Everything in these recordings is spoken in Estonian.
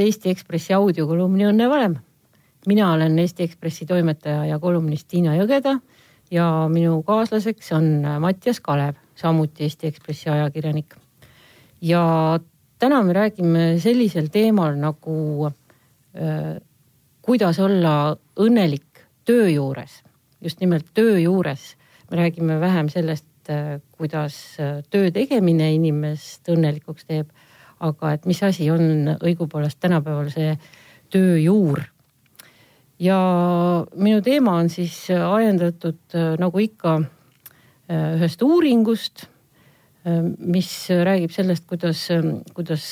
kuulete Eesti Ekspressi audiokolumni Õnne valem. mina olen Eesti Ekspressi toimetaja ja kolumnist Tiina Jõgeda ja minu kaaslaseks on Mattias Kalev, samuti Eesti Ekspressi ajakirjanik. ja täna me räägime sellisel teemal nagu äh, kuidas olla õnnelik töö juures, just nimelt töö juures. me räägime vähem sellest, äh, kuidas äh, töö tegemine inimest õnnelikuks teeb, aga et mis asi on õigupoolest tänapäeval see töö juur ja minu teema on siis ajendatud äh, nagu ikka äh, ühest uuringust, äh, mis räägib sellest, kuidas, kuidas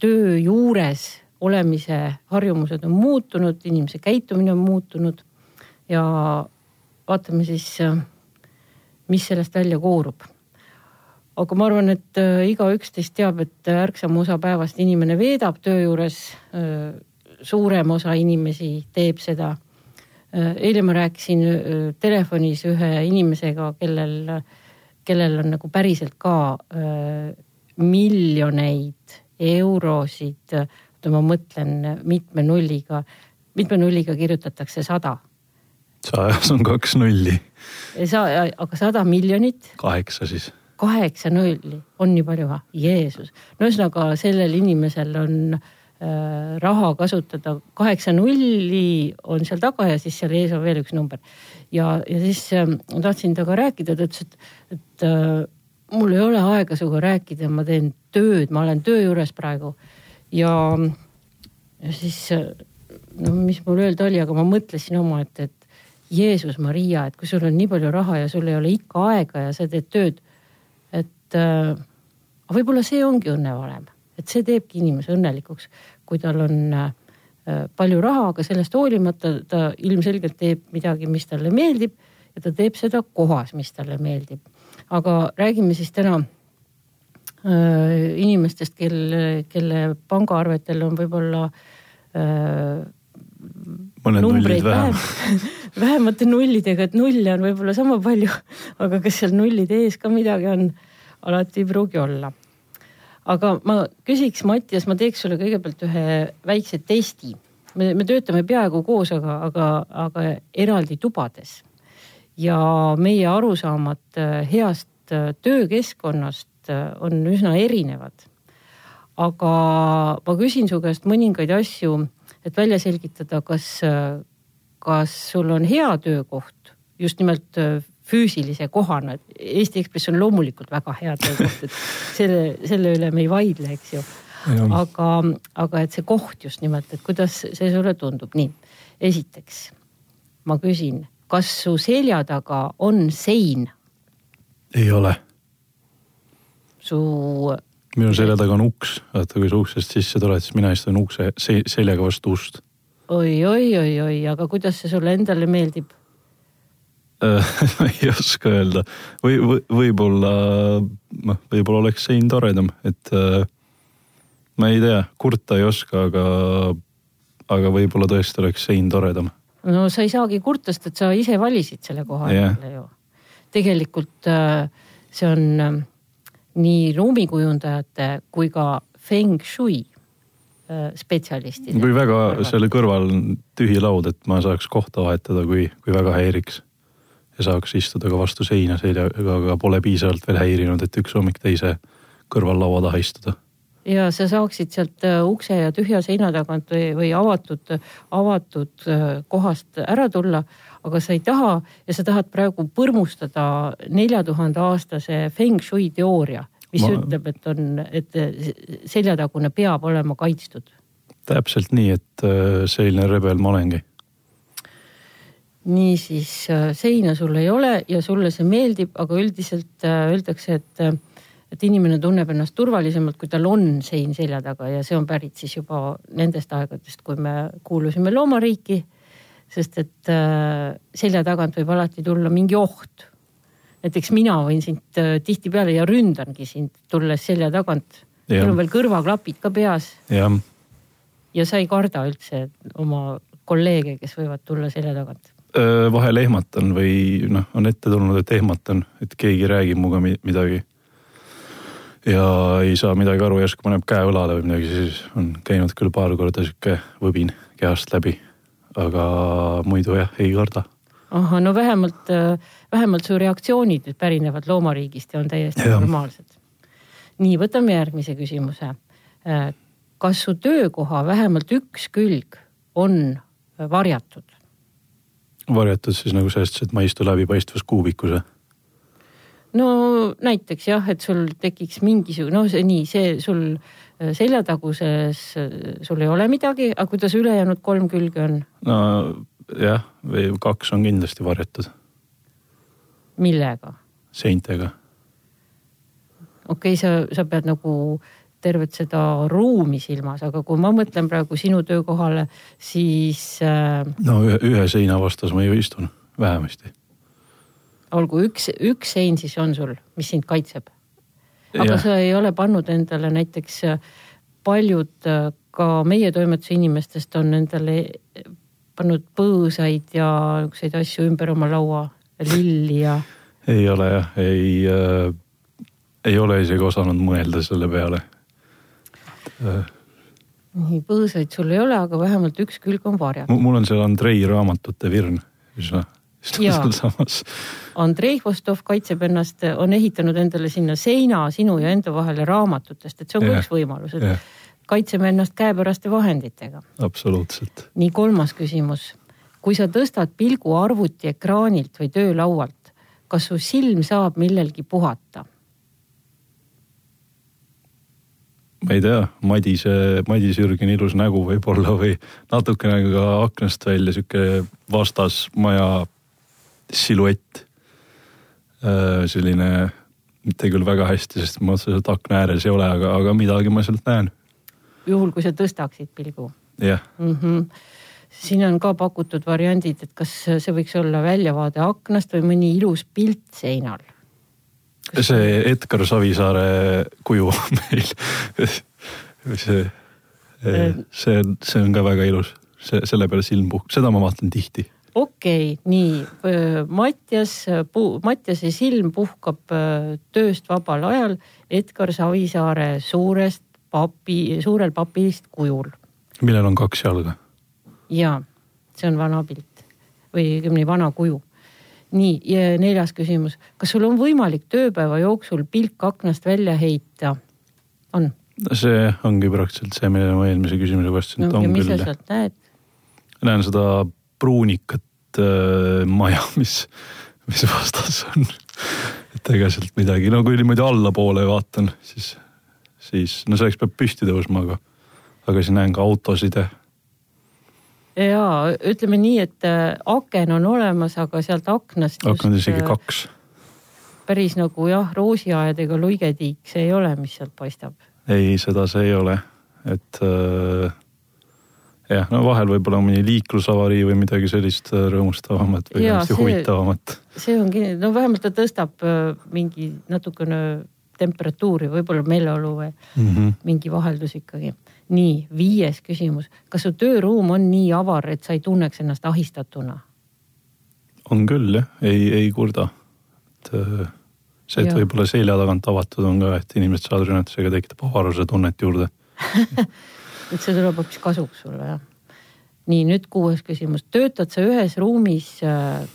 töö juures olemise harjumused on muutunud, inimese käitumine on muutunud ja vaatame siis, mis sellest välja koorub. Aga ma arvan, et igaüks teist teab, et ärksama osa päevast inimene veedab töö juures suurem osa inimesi teeb seda. eile ma rääkisin telefonis ühe inimesega, kellel, kellel on nagu päriselt ka miljoneid eurosid, oota ma mõtlen mitme nulliga, mitme nulliga kirjutatakse sada. sajas on kaks nulli. sa, aga sada miljonit? kaheksa siis. Kaheksa nulli, on nii palju? Jeesus, no ühesõnaga sellel inimesel on äh, Äh, raha kasutada, kaheksa nulli on seal taga ja siis seal ees on veel üks number. ja, ja siis äh, ma tahtsin temaga rääkida, ta ütles, et, et äh, mul ei ole aega sinuga rääkida, ma teen tööd, ma olen töö juures praegu. ja, ja siis no mis mul öelda oli, aga ma mõtlesin oma, et, et Jeesus Maria, et kui sul on nii palju raha ja sul ei ole ikka aega ja sa teed tööd, et äh, võib-olla see ongi õnnevalem et see teebki inimese õnnelikuks, kui tal on äh, palju raha, aga sellest hoolimata ta ilmselgelt teeb midagi, mis talle meeldib ja ta teeb seda kohas, mis talle meeldib. aga räägime siis täna äh, inimestest, kel, kelle pangaarvetel on võib-olla mõned nullid vähem. Vähemate nullidega, et nulle on võib-olla sama palju, aga kas seal nullide ees ka midagi on, alati ei pruugi olla aga ma küsiks, Mattias, ma teeks sulle kõigepealt ühe väikse testi. me, me töötame peaaegu koos, aga, aga, aga eraldi tubades. ja meie arusaamad äh, heast äh, töökeskkonnast äh, on üsna erinevad. aga ma küsin su käest mõningaid asju, et välja selgitada, kas, kas sul on hea töökoht just nimelt füüsilise kohana, Eesti Ekspress on loomulikult väga hea töökoht, et selle, selle üle me ei vaidle, eks ju. aga, aga et see koht just nimelt, et kuidas see sulle tundub, nii. esiteks ma küsin, kas su selja taga on sein? ei ole. su. minu selja taga on uks, vaata kui sa uksest sisse tuled, siis mina istun ukse seljaga vastu ust oi, oi, oi, oi, aga kuidas see sulle endale meeldib? ma ei oska öelda või, või võib-olla noh, võib-olla oleks sein toredam, et äh, ma ei tea, kurta ei oska, aga, aga võib-olla tõesti oleks sein toredam. no sa ei saagi kurta, sest et sa ise valisid selle koha yeah. endale ju. tegelikult äh, see on äh, nii ruumikujundajate kui ka feng shui spetsialistid. kui väga selle kõrval on tühi laud, et ma saaks kohta vahetada, kui, kui väga häiriks ja saaks istuda ka vastu seina seljaga, aga pole piisavalt veel häirinud, et üks hommik teise kõrval laua taha istuda. ja sa saaksid sealt äh, ukse ja tühja seina tagant või, või avatud, avatud äh, kohast ära tulla, aga sa ei taha ja sa tahad praegu põrmustada nelja tuhande aastase feng shui teooria, mis Ma... ütleb, et on, et seljatagune peab olema kaitstud. täpselt nii, et äh, selline rebel ma olengi niisiis äh, seina sul ei ole ja sulle see meeldib, aga üldiselt äh, öeldakse, et, äh, et inimene tunneb ennast turvalisemalt, kui tal on sein selja taga ja see on pärit siis juba nendest aegadest, kui me kuulusime loomariiki. sest et selja tagant võib alati tulla mingi oht. näiteks mina võin sind tihtipeale ja ründangi sind, tulles selja tagant. sul on veel kõrvaklapid ka peas. ja sa ei karda üldse oma kolleege, kes võivad tulla selja tagant vahel ehmatan või noh, on ette tulnud, et ehmatan, et keegi räägib minuga midagi. ja ei saa midagi aru, järsku paneb käe õlale või midagi, siis on käinud küll paar korda sihuke võbin kehast läbi. aga muidu jah, ei karda. ahah, no vähemalt, vähemalt su reaktsioonid pärinevad loomariigist ja on täiesti ja. normaalsed. nii, võtame järgmise küsimuse. kas su töökoha vähemalt üks külg on varjatud? Varjatud siis nagu sellest, et ma ei istu läbipaistvas kuubikus või? no näiteks jah, et sul tekiks mingisugune, noh, see nii, see sul äh, seljataguses, äh, sul ei ole midagi, aga kuidas ülejäänud kolm külge on? no jah, või kaks on kindlasti varjatud. millega? seintega. okei okay,, sa, sa pead nagu tervet seda ruumi silmas, aga kui ma mõtlen praegu sinu töökohale, siis äh.... no ühe, ühe seina vastas ma ju istun, vähemasti olgu üks, üks sein siis on sul, mis sind kaitseb. aga ja. sa ei ole pannud endale näiteks, äh, paljud äh, ka meie toimetuse inimestest on endale pannud põõsaid ja niisuguseid asju ümber oma laua, lilli ja. ei ole jah, ei äh,, ei ole isegi osanud mõelda selle peale. Nii, põõsaid sul ei ole, aga vähemalt üks külg on varjatud. mul on seal Andrei raamatute virn üsna sealsamas. Andrei Vostov kaitseb ennast, on ehitanud endale sinna seina sinu ja enda vahele raamatutest, et see on ka üks võimalus, et yeah. kaitseme ennast käepäraste vahenditega. absoluutselt. nii, kolmas küsimus. kui sa tõstad pilgu arvutiekraanilt või töölaualt, kas su silm saab millelgi puhata? Ma ei tea, Madise, Madis Jürgeni ilus nägu võib-olla või natukene ka aknast välja sihuke vastasmaja siluett. Äh, selline, mitte küll väga hästi, sest ma otseselt akna ääres ei ole, aga, aga midagi ma sealt näen. juhul, kui sa tõstaksid pilgu? jah mm -hmm. siin on ka pakutud variandid, et kas see võiks olla väljavaade aknast või mõni ilus pilt seinal. See Edgar Savisaare kuju meil see, see, see on ka väga ilus, see, selle peale silm puhk, seda ma vaatan tihti okei okay,, nii Mattias, Mattiase silm puhkab tööst vabal ajal Edgar Savisaare suurest papi, suurel papist kujul. millel on kaks jalga? ja, see on vana pilt või õigemini vana kuju. Nii, ja neljas küsimus, kas sul on võimalik tööpäeva jooksul pilk aknast välja heita? on? see ongi praktiliselt see, millele ma eelmise küsimuse vastasin, et no, on küll. mis sa sealt näed? näen seda pruunikat äh, maja, mis, mis vastas on. et ega sealt midagi, no kui niimoodi allapoole vaatan, siis, siis no selleks peab püsti tõusma, aga, aga siis näen ka autosid ja. Ja ütleme nii, et äh, aken on olemas, aga sealt aknast. aknad isegi äh, kaks. päris nagu jah, roosiaedega luigetiik, see ei ole, mis sealt paistab. ei, seda see ei ole, et äh, jah, no vahel võib-olla mõni liiklusavarii või midagi sellist äh, rõõmustavamat või ja, see, huvitavamat. see on kindlasti, no vähemalt ta tõstab mingi natukene temperatuuri, võib-olla meeleolu või mm -hmm. mingi vaheldus ikkagi. nii, viies küsimus, kas su tööruum on nii avar, et sa ei tunneks ennast ahistatuna? on küll jah, ei, ei kurda. et äh, see, et võib-olla selja tagant avatud on ka, et inimesed saavad rünnatusega tekitab avaruse tunnet juurde et see tuleb hoopis kasuks sulle jah. nii nüüd kuues küsimus, töötad sa ühes ruumis äh,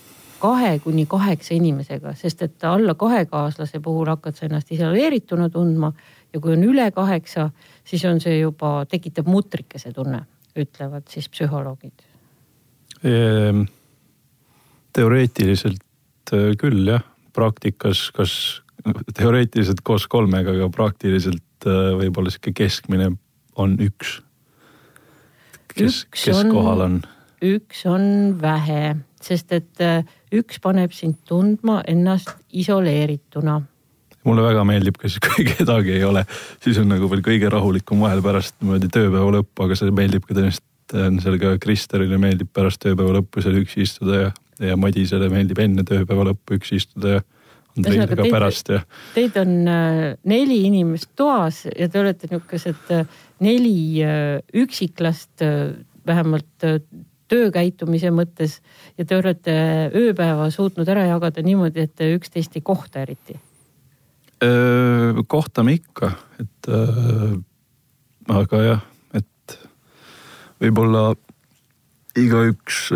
kahe kuni kaheksa inimesega, sest et alla kahekaaslase puhul hakkad sa ennast isoleerituna tundma ja kui on üle kaheksa, siis on see juba, tekitab mutrikese tunne, ütlevad siis psühholoogid ehm,. teoreetiliselt äh, küll jah, praktikas kas teoreetiliselt koos kolmega, aga praktiliselt äh, võib-olla sihuke keskmine on üks? kes, kes on, kohal on? Üks on vähe, sest et äh, üks paneb sind tundma ennast isoleerituna. mulle väga meeldib, kui kedagi ei ole, siis on nagu veel kõige rahulikum vahel pärast niimoodi tööpäeva lõppu, aga see meeldib ka tõenäoliselt, seal ka Kristerile meeldib pärast tööpäeva lõppu seal üksi istuda ja, ja Madisele meeldib enne tööpäeva lõppu üksi istuda ja Andreile ka pärast ja. Teid on äh, neli inimest toas ja te olete niisugused äh, neli üksiklast, äh, vähemalt äh, töökäitumise mõttes ja te olete ööpäeva suutnud ära jagada niimoodi, et te üksteist ei kohta eriti. kohtame ikka, et öö, aga jah, et võib-olla igaüks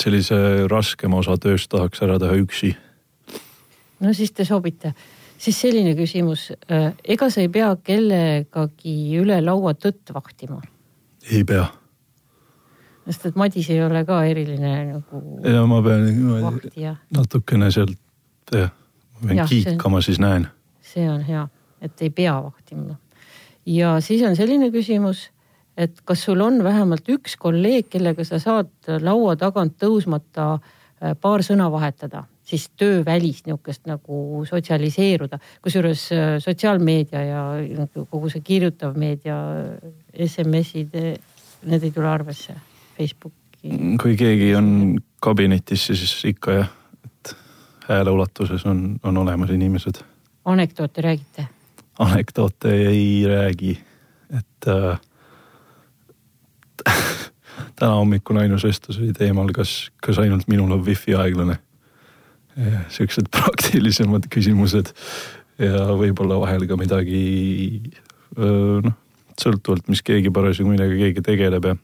sellise raskema osa tööst tahaks ära teha üksi. no siis te sobite. siis selline küsimus, ega sa ei pea kellegagi üle laua tõtt vahtima? ei pea. Sest et Madis ei ole ka eriline nagu. ja ma pean niimoodi natukene sealt jah, ma pean kiikama, siis näen. see on hea, et ei pea vahtima. ja siis on selline küsimus et kas sul on vähemalt üks kolleeg, kellega sa saad laua tagant tõusmata äh, paar sõna vahetada, siis töövälist niisugust nagu sotsialiseeruda, kusjuures äh, sotsiaalmeedia ja kogu see kirjutav meedia, SMS-id, need ei tule arvesse, Facebooki. kui keegi on kabinetis, siis ikka jah, et hääle ulatuses on, on olemas inimesed. anekdoote räägite? anekdoote ei räägi, et äh, täna hommikune ainus vestlus oli teemal, kas, kas ainult minul on wifi aeglane. siuksed praktilisemad küsimused ja võib-olla vahel ka midagi noh, sõltuvalt, mis keegi parasjagu, millega keegi tegeleb ja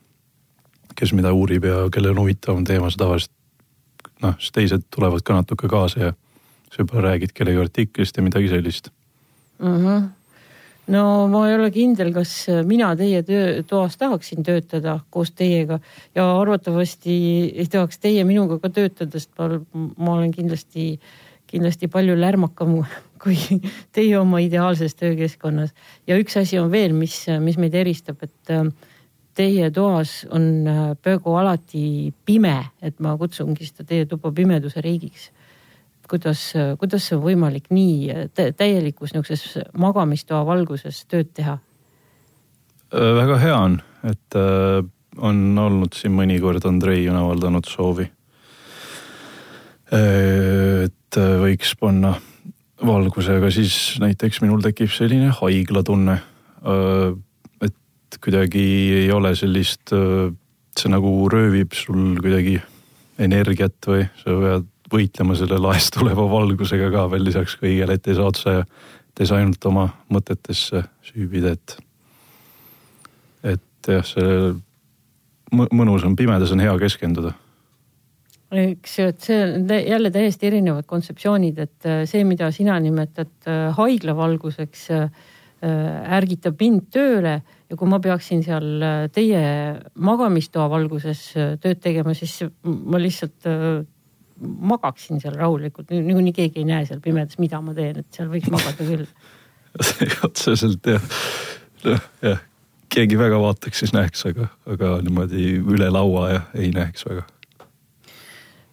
kes mida uurib ja kellel on huvitavam teema, siis tavaliselt noh, siis teised tulevad ka natuke kaasa ja sa võib-olla räägid kellegi artiklist ja midagi sellist mm. -hmm no ma ei ole kindel, kas mina teie töö, toas tahaksin töötada koos teiega ja arvatavasti ei tahaks teie minuga ka töötada, sest ma, ma olen kindlasti, kindlasti palju lärmakam kui teie oma ideaalses töökeskkonnas. ja üks asi on veel, mis, mis meid eristab, et teie toas on äh, peaaegu alati pime, et ma kutsungi seda teie tuba pimeduse riigiks kuidas, kuidas see on võimalik nii täielikus niisuguses magamistoa valguses tööd teha? Äh, väga hea on, et äh, on olnud siin mõnikord Andrei on avaldanud soovi. Äh, et võiks panna valguse, aga siis näiteks minul tekib selline haiglatunne. Et kuidagi ei ole sellist, see nagu röövib sul kuidagi energiat või sa pead võitlema selle laest tuleva valgusega ka veel lisaks kõigele, et ei saa otsa ja et ei saa ainult oma mõtetesse süüvida, et. et jah, see mõnus on, pimedas on hea keskenduda eks ju, et see on jälle täiesti erinevad kontseptsioonid, et see, mida sina nimetad haiglavalguseks, ärgitab mind tööle ja kui ma peaksin seal teie magamistoa valguses tööd tegema, siis ma lihtsalt magaksin seal rahulikult, niikuinii keegi ei näe seal pimedas, mida ma teen, et seal võiks magada küll. Otseselt jah, noh jah, keegi väga vaataks, siis näeks, aga, aga niimoodi üle laua ja ei näeks väga.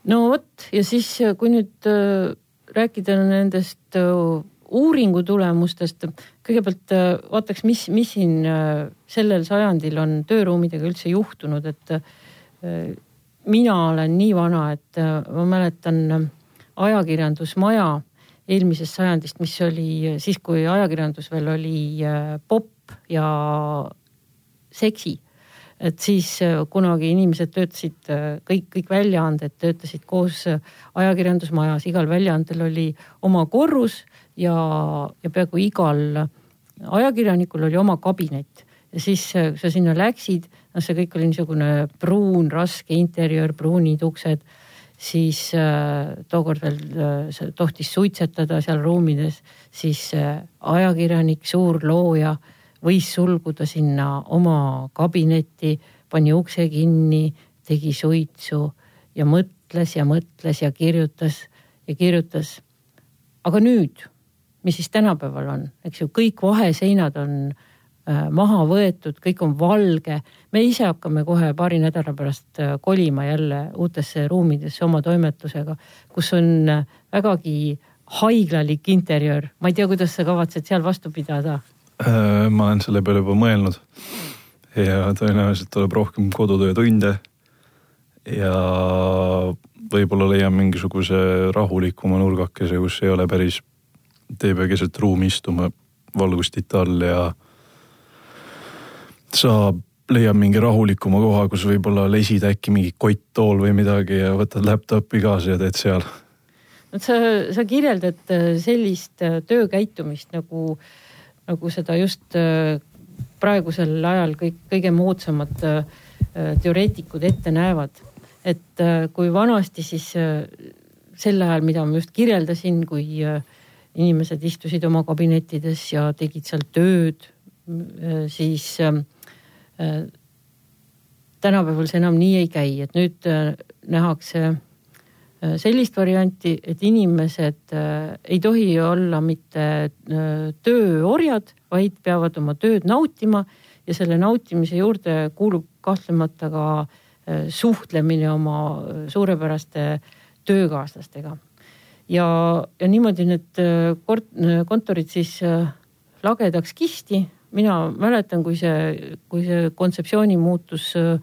no vot ja siis, kui nüüd äh, rääkida nendest äh, uuringu tulemustest, kõigepealt äh, vaataks, mis, mis siin äh, sellel sajandil on tööruumidega üldse juhtunud, et äh, mina olen nii vana, et ma mäletan ajakirjandusmaja eelmisest sajandist, mis oli siis, kui ajakirjandus veel oli popp ja seksi. Et siis kunagi inimesed töötasid, kõik, kõik väljaanded töötasid koos ajakirjandusmajas, igal väljaandel oli oma korrus ja, ja peaaegu igal ajakirjanikul oli oma kabinet. Ja siis, kui sa sinna läksid, noh, see kõik oli niisugune pruun, raske interjöör, pruunid uksed, siis äh, tookord veel äh, tohtis suitsetada seal ruumides, siis äh, ajakirjanik, suur looja võis sulguda sinna oma kabinetti, pani ukse kinni, tegi suitsu ja mõtles ja mõtles ja kirjutas ja kirjutas. aga nüüd, mis siis tänapäeval on, eks ju, kõik vaheseinad on äh, maha võetud, kõik on valge. me ise hakkame kohe paari nädala pärast äh, kolima jälle uutesse ruumidesse oma toimetusega, kus on äh, vägagi haiglalik interjöör. ma ei tea, kuidas sa kavatsed seal vastu pidada? Ma olen selle peale juba mõelnud ja tõenäoliselt tuleb rohkem kodutöötunde. ja võib-olla leian mingisuguse rahulikuma nurgakese, kus ei ole päris, te ei pea keset ruumi istuma valgustite all ja sa leiad mingi rahulikuma koha, kus võib-olla lesid äkki mingi kotttool või midagi ja võtad laptop'i kaasa ja teed seal. no sa, sa kirjeldad sellist töökäitumist nagu, nagu seda just praegusel ajal kõik kõige moodsamad teoreetikud ette näevad. et kui vanasti siis sel ajal, mida ma just kirjeldasin, kui inimesed istusid oma kabinettides ja tegid seal tööd, siis tänapäeval see enam nii ei käi, et nüüd äh, nähakse äh, sellist varianti, et inimesed äh, ei tohi olla mitte tööorjad, vaid peavad oma tööd nautima ja selle nautimise juurde kuulub kahtlemata ka suhtlemine oma suurepäraste töökaaslastega. ja, ja niimoodi need kontorid siis lagedaks kisti mina mäletan, kui see, kui see kontseptsiooni muutus äh,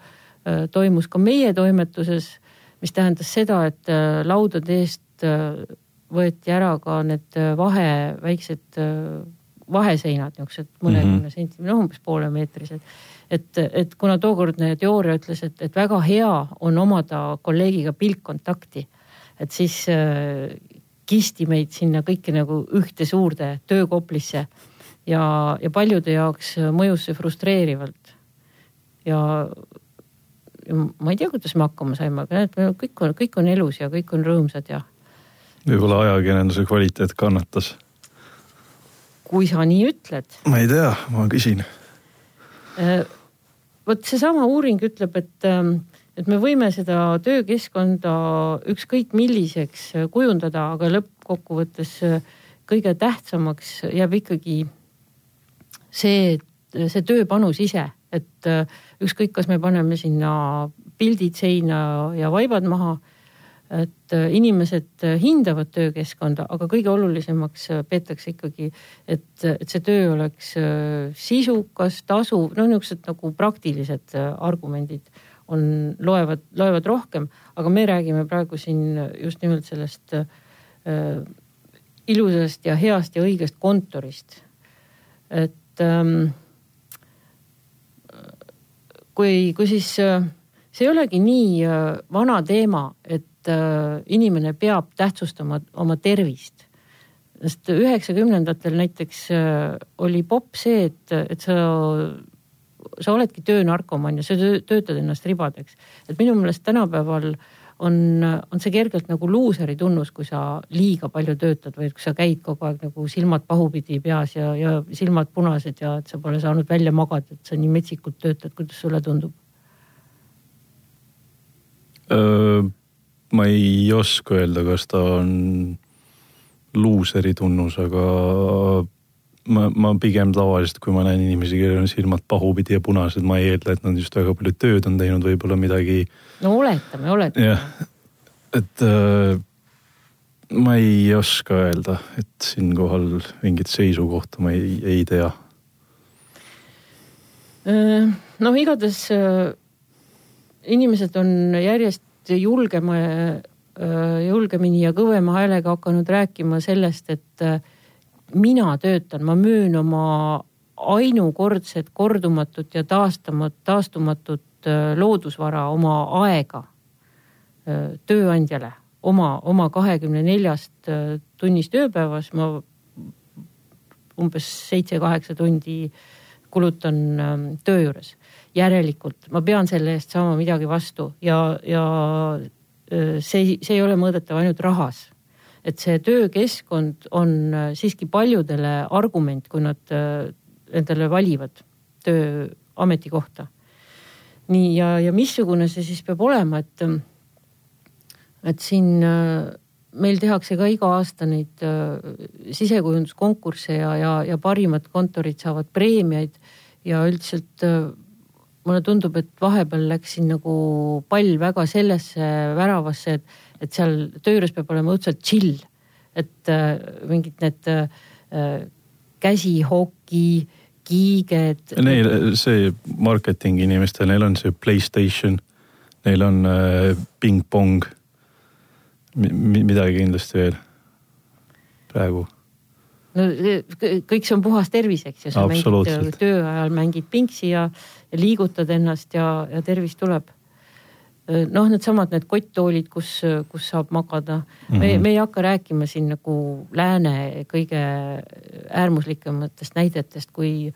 toimus ka meie toimetuses, mis tähendas seda, et äh, laudade eest äh, võeti ära ka need vahe, väiksed vaheseinad, niisugused mõnekümne mm -hmm. sentimeetri, noh umbes poolemeetrised. et, et kuna tookordne teooria ütles, et, et väga hea on omada kolleegiga pilkkontakti, et siis äh, kisti meid sinna kõiki nagu ühte suurde töökoplisse ja, ja paljude jaoks mõjus see frustreerivalt. ja ma ei tea, kuidas me hakkama saime, aga näed, kõik on, kõik on elus ja kõik on rõõmsad ja. võib-olla ajakirjanduse kvaliteet kannatas. kui sa nii ütled. ma ei tea, ma küsin. Äh, vot seesama uuring ütleb, et, ähm, et me võime seda töökeskkonda ükskõik milliseks kujundada, aga lõppkokkuvõttes äh, kõige tähtsamaks jääb ikkagi see, see tööpanus ise, et äh, ükskõik, kas me paneme sinna pildid seina ja vaibad maha. et äh, inimesed hindavad töökeskkonda, aga kõige olulisemaks äh, peetakse ikkagi, et, et see töö oleks sisukas, tasuv, no niisugused nagu praktilised argumendid on, loevad, loevad rohkem, aga me räägime praegu siin just nimelt sellest äh, ilusast ja heast ja õigest kontorist. et ähm, kui, kui siis äh, see ei olegi nii äh, vana teema, et äh, inimene peab tähtsustama oma tervist. sest üheksakümnendatel näiteks oli popp see, et, et sa, sa oledki töönarkomaan ja sa töötad ennast ribadeks. et minu meelest tänapäeval äh, on, on see kergelt nagu luuseri tunnus, kui sa liiga palju töötad või kui sa käid kogu aeg nagu silmad pahupidi peas ja, ja silmad punased ja et sa pole saanud välja magada, et sa nii metsikult töötad, kuidas sulle tundub? ma ei oska öelda, kas ta on luuseri tunnus, aga ma, ma pigem tavaliselt, kui ma näen inimesi, kellel on silmad pahupidi ja punased, ma ei eelda, et nad just väga palju tööd on teinud, võib-olla midagi. no oletame, oletame. jah, et äh, ma ei oska öelda, et siinkohal mingit seisukohta ma ei, ei tea. Äh, noh, igatahes äh, inimesed on järjest julgema, äh, julgemini ja kõvema häälega hakanud rääkima sellest, et mina töötan, ma müün oma ainukordset, kordumatut ja taastamat, taastumatut äh, loodusvara, oma aega äh, tööandjale, oma, oma kahekümne neljast äh, tunnist ööpäevas ma umbes seitse-kaheksa tundi kulutan ähm, töö juures. järelikult ma pean selle eest saama midagi vastu ja, ja see, see ei ole mõõdetav ainult rahas et see töökeskkond on äh, siiski paljudele argument, kui nad äh, endale valivad töö ametikohta. nii ja, ja missugune see siis peab olema, et, et siin äh, meil tehakse ka iga aasta neid sisekujunduskonkursse ja, ja, ja parimad kontorid saavad preemiaid ja üldiselt mulle tundub, et vahepeal läks siin nagu pall väga sellesse väravasse, et et seal töö juures peab olema õudselt chill. et äh, mingid need äh, käsihoki, kiiged. Neil see marketingi inimestel, neil on see Playstation, neil on äh, pingpong Mi. midagi kindlasti veel praegu no kõik see on puhas tervis, eks ju, sa mängid töö ajal mängid pingsi ja, ja liigutad ennast ja, ja tervis tuleb noh, needsamad need kotttoolid, kus, kus saab magada mm. -hmm. me, mhm. me ei hakka rääkima siin nagu lääne kõige äärmuslikematest näidetest, kui,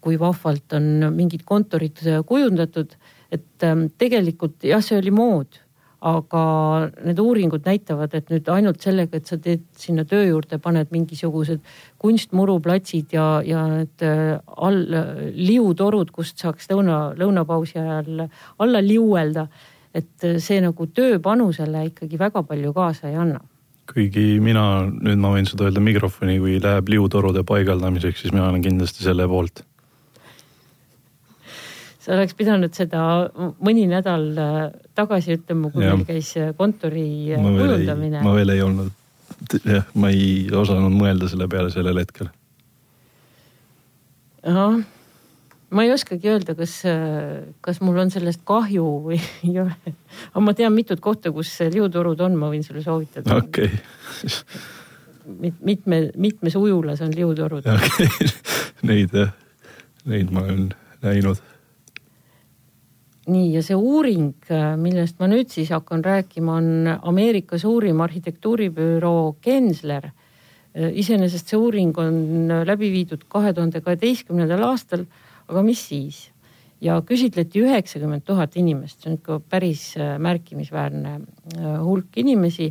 kui vahvalt on mingid kontorid kujundatud. et ähm, tegelikult jah, see oli mood aga need uuringud näitavad, et nüüd ainult sellega, et sa teed sinna töö juurde, paned mingisugused kunstmuruplatsid ja, ja need äh, all liutorud, kust saaks lõuna, lõunapausi ajal alla liuelda. Et see nagu tööpanusele ikkagi väga palju kaasa ei anna kuigi mina, nüüd ma võin seda öelda mikrofoni, kui läheb liutorude paigaldamiseks, siis mina olen kindlasti selle poolt sa oleks pidanud seda mõni nädal äh, tagasi ütlema, kui ja. meil käis äh, kontori äh, ma kujundamine. ma veel ei olnud, jah, ma ei osanud mõelda selle peale sellel hetkel. ahah, ma ei oskagi öelda, kas, kas mul on sellest kahju või ei ole. aga ma tean mitut kohta, kus liuturud on, ma võin sulle soovitada. okei okay. mitme, mitmes ujulas on liutorud. okei okay. neid jah, neid ma olen näinud nii, ja see uuring, millest ma nüüd siis hakkan rääkima, on Ameerika suurim arhitektuuribüroo Gensler. Iseenesest see uuring on läbi viidud kahe tuhande kaheteistkümnendal aastal, aga mis siis? ja küsitleti üheksakümmend tuhat inimest, see on ikka päris märkimisväärne hulk inimesi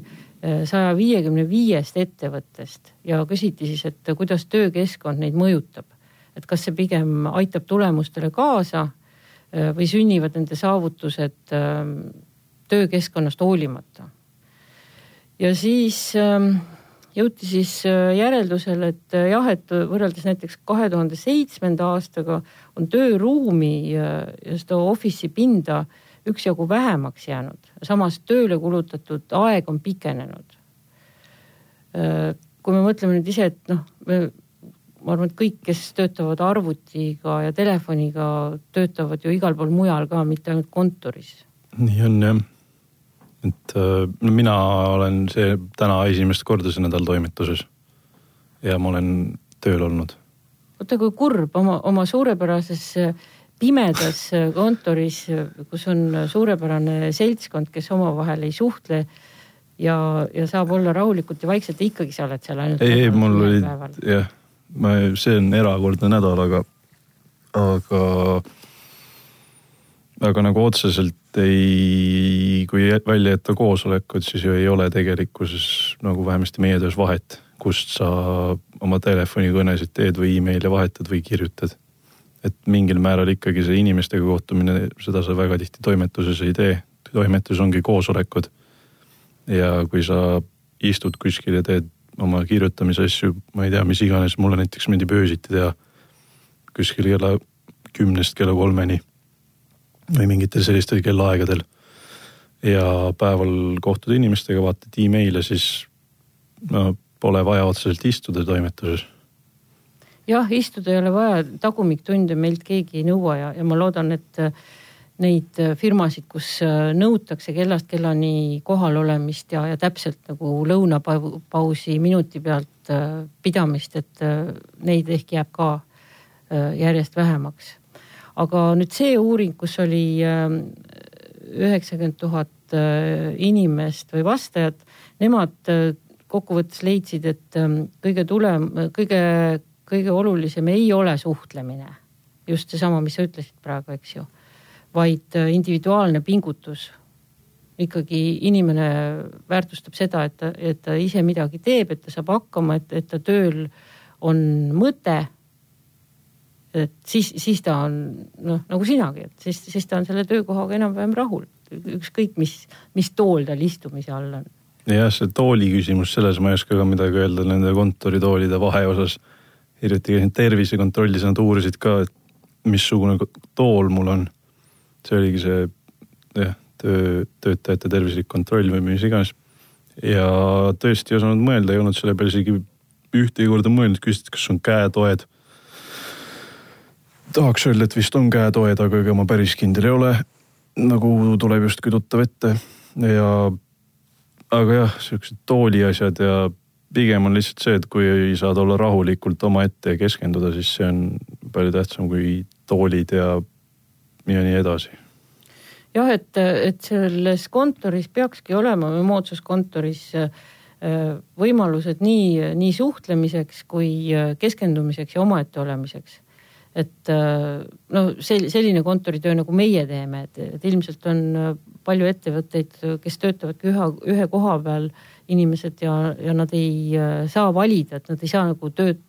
saja viiekümne viiest ettevõttest ja küsiti siis, et kuidas töökeskkond neid mõjutab. et kas see pigem aitab tulemustele kaasa Äh, või sünnivad nende saavutused ähm, töökeskkonnast hoolimata. ja siis ähm, jõuti siis äh, järeldusele, et äh, jah, et võrreldes näiteks kahe tuhande seitsmenda aastaga on tööruumi ja, ja seda office'i pinda üksjagu vähemaks jäänud, samas tööle kulutatud aeg on pikenenud. kui me mõtleme nüüd ise, et noh, me ma arvan, et kõik, kes töötavad arvutiga ja telefoniga, töötavad ju igal pool mujal ka, mitte ainult kontoris. nii on jah. Et äh, no mina olen see täna esimest korda see nädal toimetuses. ja ma olen tööl olnud. oota, kui kurb oma, oma suurepärases äh, pimedas äh, kontoris, kus on suurepärane seltskond, kes omavahel ei suhtle ja, ja saab olla rahulikult ja vaikselt ja ikkagi sa oled seal ainult. ei, ei mul olid jah ma, see on erakordne nädal, aga, aga, aga nagu otseselt ei, kui välja jätta koosolekud, siis ju ei ole tegelikkuses nagu vähemasti meie töös vahet, kust sa oma telefonikõnesid teed või email'e vahetad või kirjutad. et mingil määral ikkagi see inimestega kohtumine, seda sa väga tihti toimetuses ei tee. toimetus ongi koosolekud. ja kui sa istud kuskil ja teed oma kirjutamise asju, ma ei tea, mis iganes, mulle näiteks meeldib öösiti teha kuskil kella kümnest kella kolmeni või mingitel sellistel kellaaegadel. ja päeval kohtud inimestega, vaatad email'e, siis no pole vaja otseselt istuda toimetuses. jah, istuda ei ole vaja, tagumiktunde meilt keegi ei nõua ja, ja ma loodan, et neid äh, firmasid, kus äh, nõutakse kellast kellani kohalolemist ja, ja täpselt nagu lõunapausi minuti pealt äh, pidamist, et neid ehk jääb ka järjest vähemaks. Aga nüüd see uuring, kus oli üheksakümmend tuhat inimest või vastajat, nemad kokkuvõttes leidsid, et kõige tulem, kõige, kõige olulisem ei ole suhtlemine. just seesama, mis sa ütlesid praegu, eks ju vaid äh, individuaalne pingutus. ikkagi inimene väärtustab seda, et ta, et ta ise midagi teeb, et ta saab hakkama, et, et ta tööl on mõte. Et siis, siis ta on noh, nagu sinagi, et siis, siis ta on selle töökohaga enam-vähem rahul, ükskõik mis, mis tool tal istumise all on jah, see tooli küsimus, selles ma ei oska ka midagi öelda nende kontoritoolide vahe osas. hiljuti käisin tervisekontrollis, nad uurisid ka, et missugune tool mul on see oligi see jah, töö, töötajate tervislik kontroll või mis iganes. ja tõesti ei osanud mõelda, ei olnud selle peale isegi ühtegi korda mõelnud, küsisid, kas on käetoed. Tahaks öelda, et vist on käetoed, aga ega ma päris kindel ei ole. nagu tuleb justkui tuttav ette ja, aga jah, siuksed tooli asjad ja pigem on lihtsalt see, et kui saad olla rahulikult omaette ja keskenduda, siis see on palju tähtsam kui toolid ja ja nii edasi. jah, et, et selles kontoris peakski olema moodsas kontoris võimalused nii, nii suhtlemiseks kui keskendumiseks ja omaette olemiseks et no sel-, selline kontoritöö, nagu meie teeme, et, et ilmselt on palju ettevõtteid, kes töötavadki ühe, ühe koha peal inimesed ja, ja nad ei saa valida, et nad ei saa nagu tööd,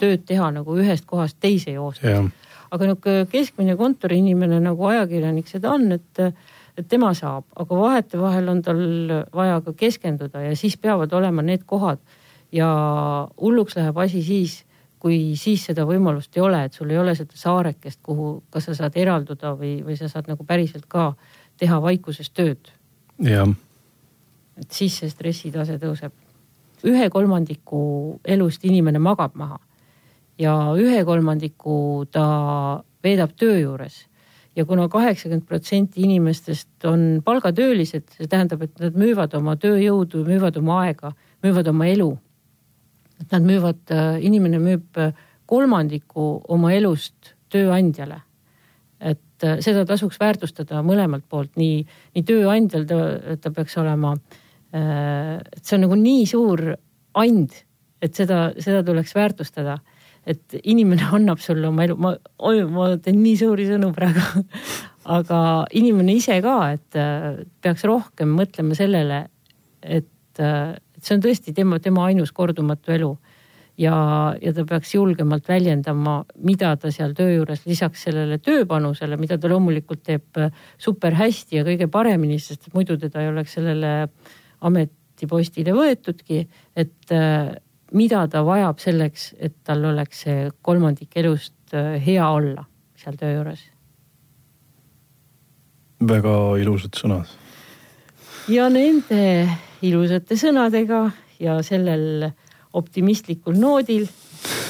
tööd teha nagu ühest kohast teise joosta. aga niisugune keskmine kontoriinimene nagu ajakirjanik seda on, et, et tema saab, aga vahetevahel on tal vaja ka keskenduda ja siis peavad olema need kohad ja hulluks läheb asi siis kui siis seda võimalust ei ole, et sul ei ole seda saarekest, kuhu, kas sa saad eralduda või, või sa saad nagu päriselt ka teha vaikuses tööd. jah. et siis see stressitase tõuseb. ühe kolmandiku elust inimene magab maha ja ühe kolmandiku ta veedab töö juures ja kuna kaheksakümmend protsenti inimestest on palgatöölised, see tähendab, et nad müüvad oma tööjõudu, müüvad oma aega, müüvad oma elu et nad müüvad, äh, inimene müüb äh, kolmandiku oma elust tööandjale. et äh, seda tasuks väärtustada mõlemalt poolt, nii, nii tööandjal ta, ta peaks olema, et see on nagu nii suur and, et seda, seda tuleks väärtustada. et inimene annab sulle oma elu, ma, ma teen nii suuri sõnu praegu aga inimene ise ka, et peaks rohkem mõtlema sellele, et see on tõesti tema, tema ainus kordumatu elu. ja, ja ta peaks julgemalt väljendama, mida ta seal töö juures lisaks sellele tööpanusele, mida ta loomulikult teeb äh, super hästi ja kõige paremini, sest muidu teda ei oleks sellele ametipostile võetudki, et äh, mida ta vajab selleks, et tal oleks see kolmandik elust äh, hea olla seal töö juures. väga ilusad sõnad. ja nende ilusate sõnadega ja sellel optimistlikul noodil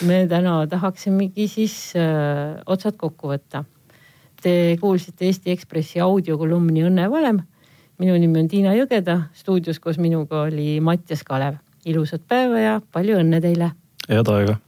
me täna tahaksimegi siis öö, äh, otsad kokku võtta. Te kuulsite Eesti Ekspressi audiokolumni Õnne valem. minu nimi on Tiina Jõgeda, stuudios koos minuga oli Mattias Kalev. ilusat päeva ja palju õnne teile. head aega.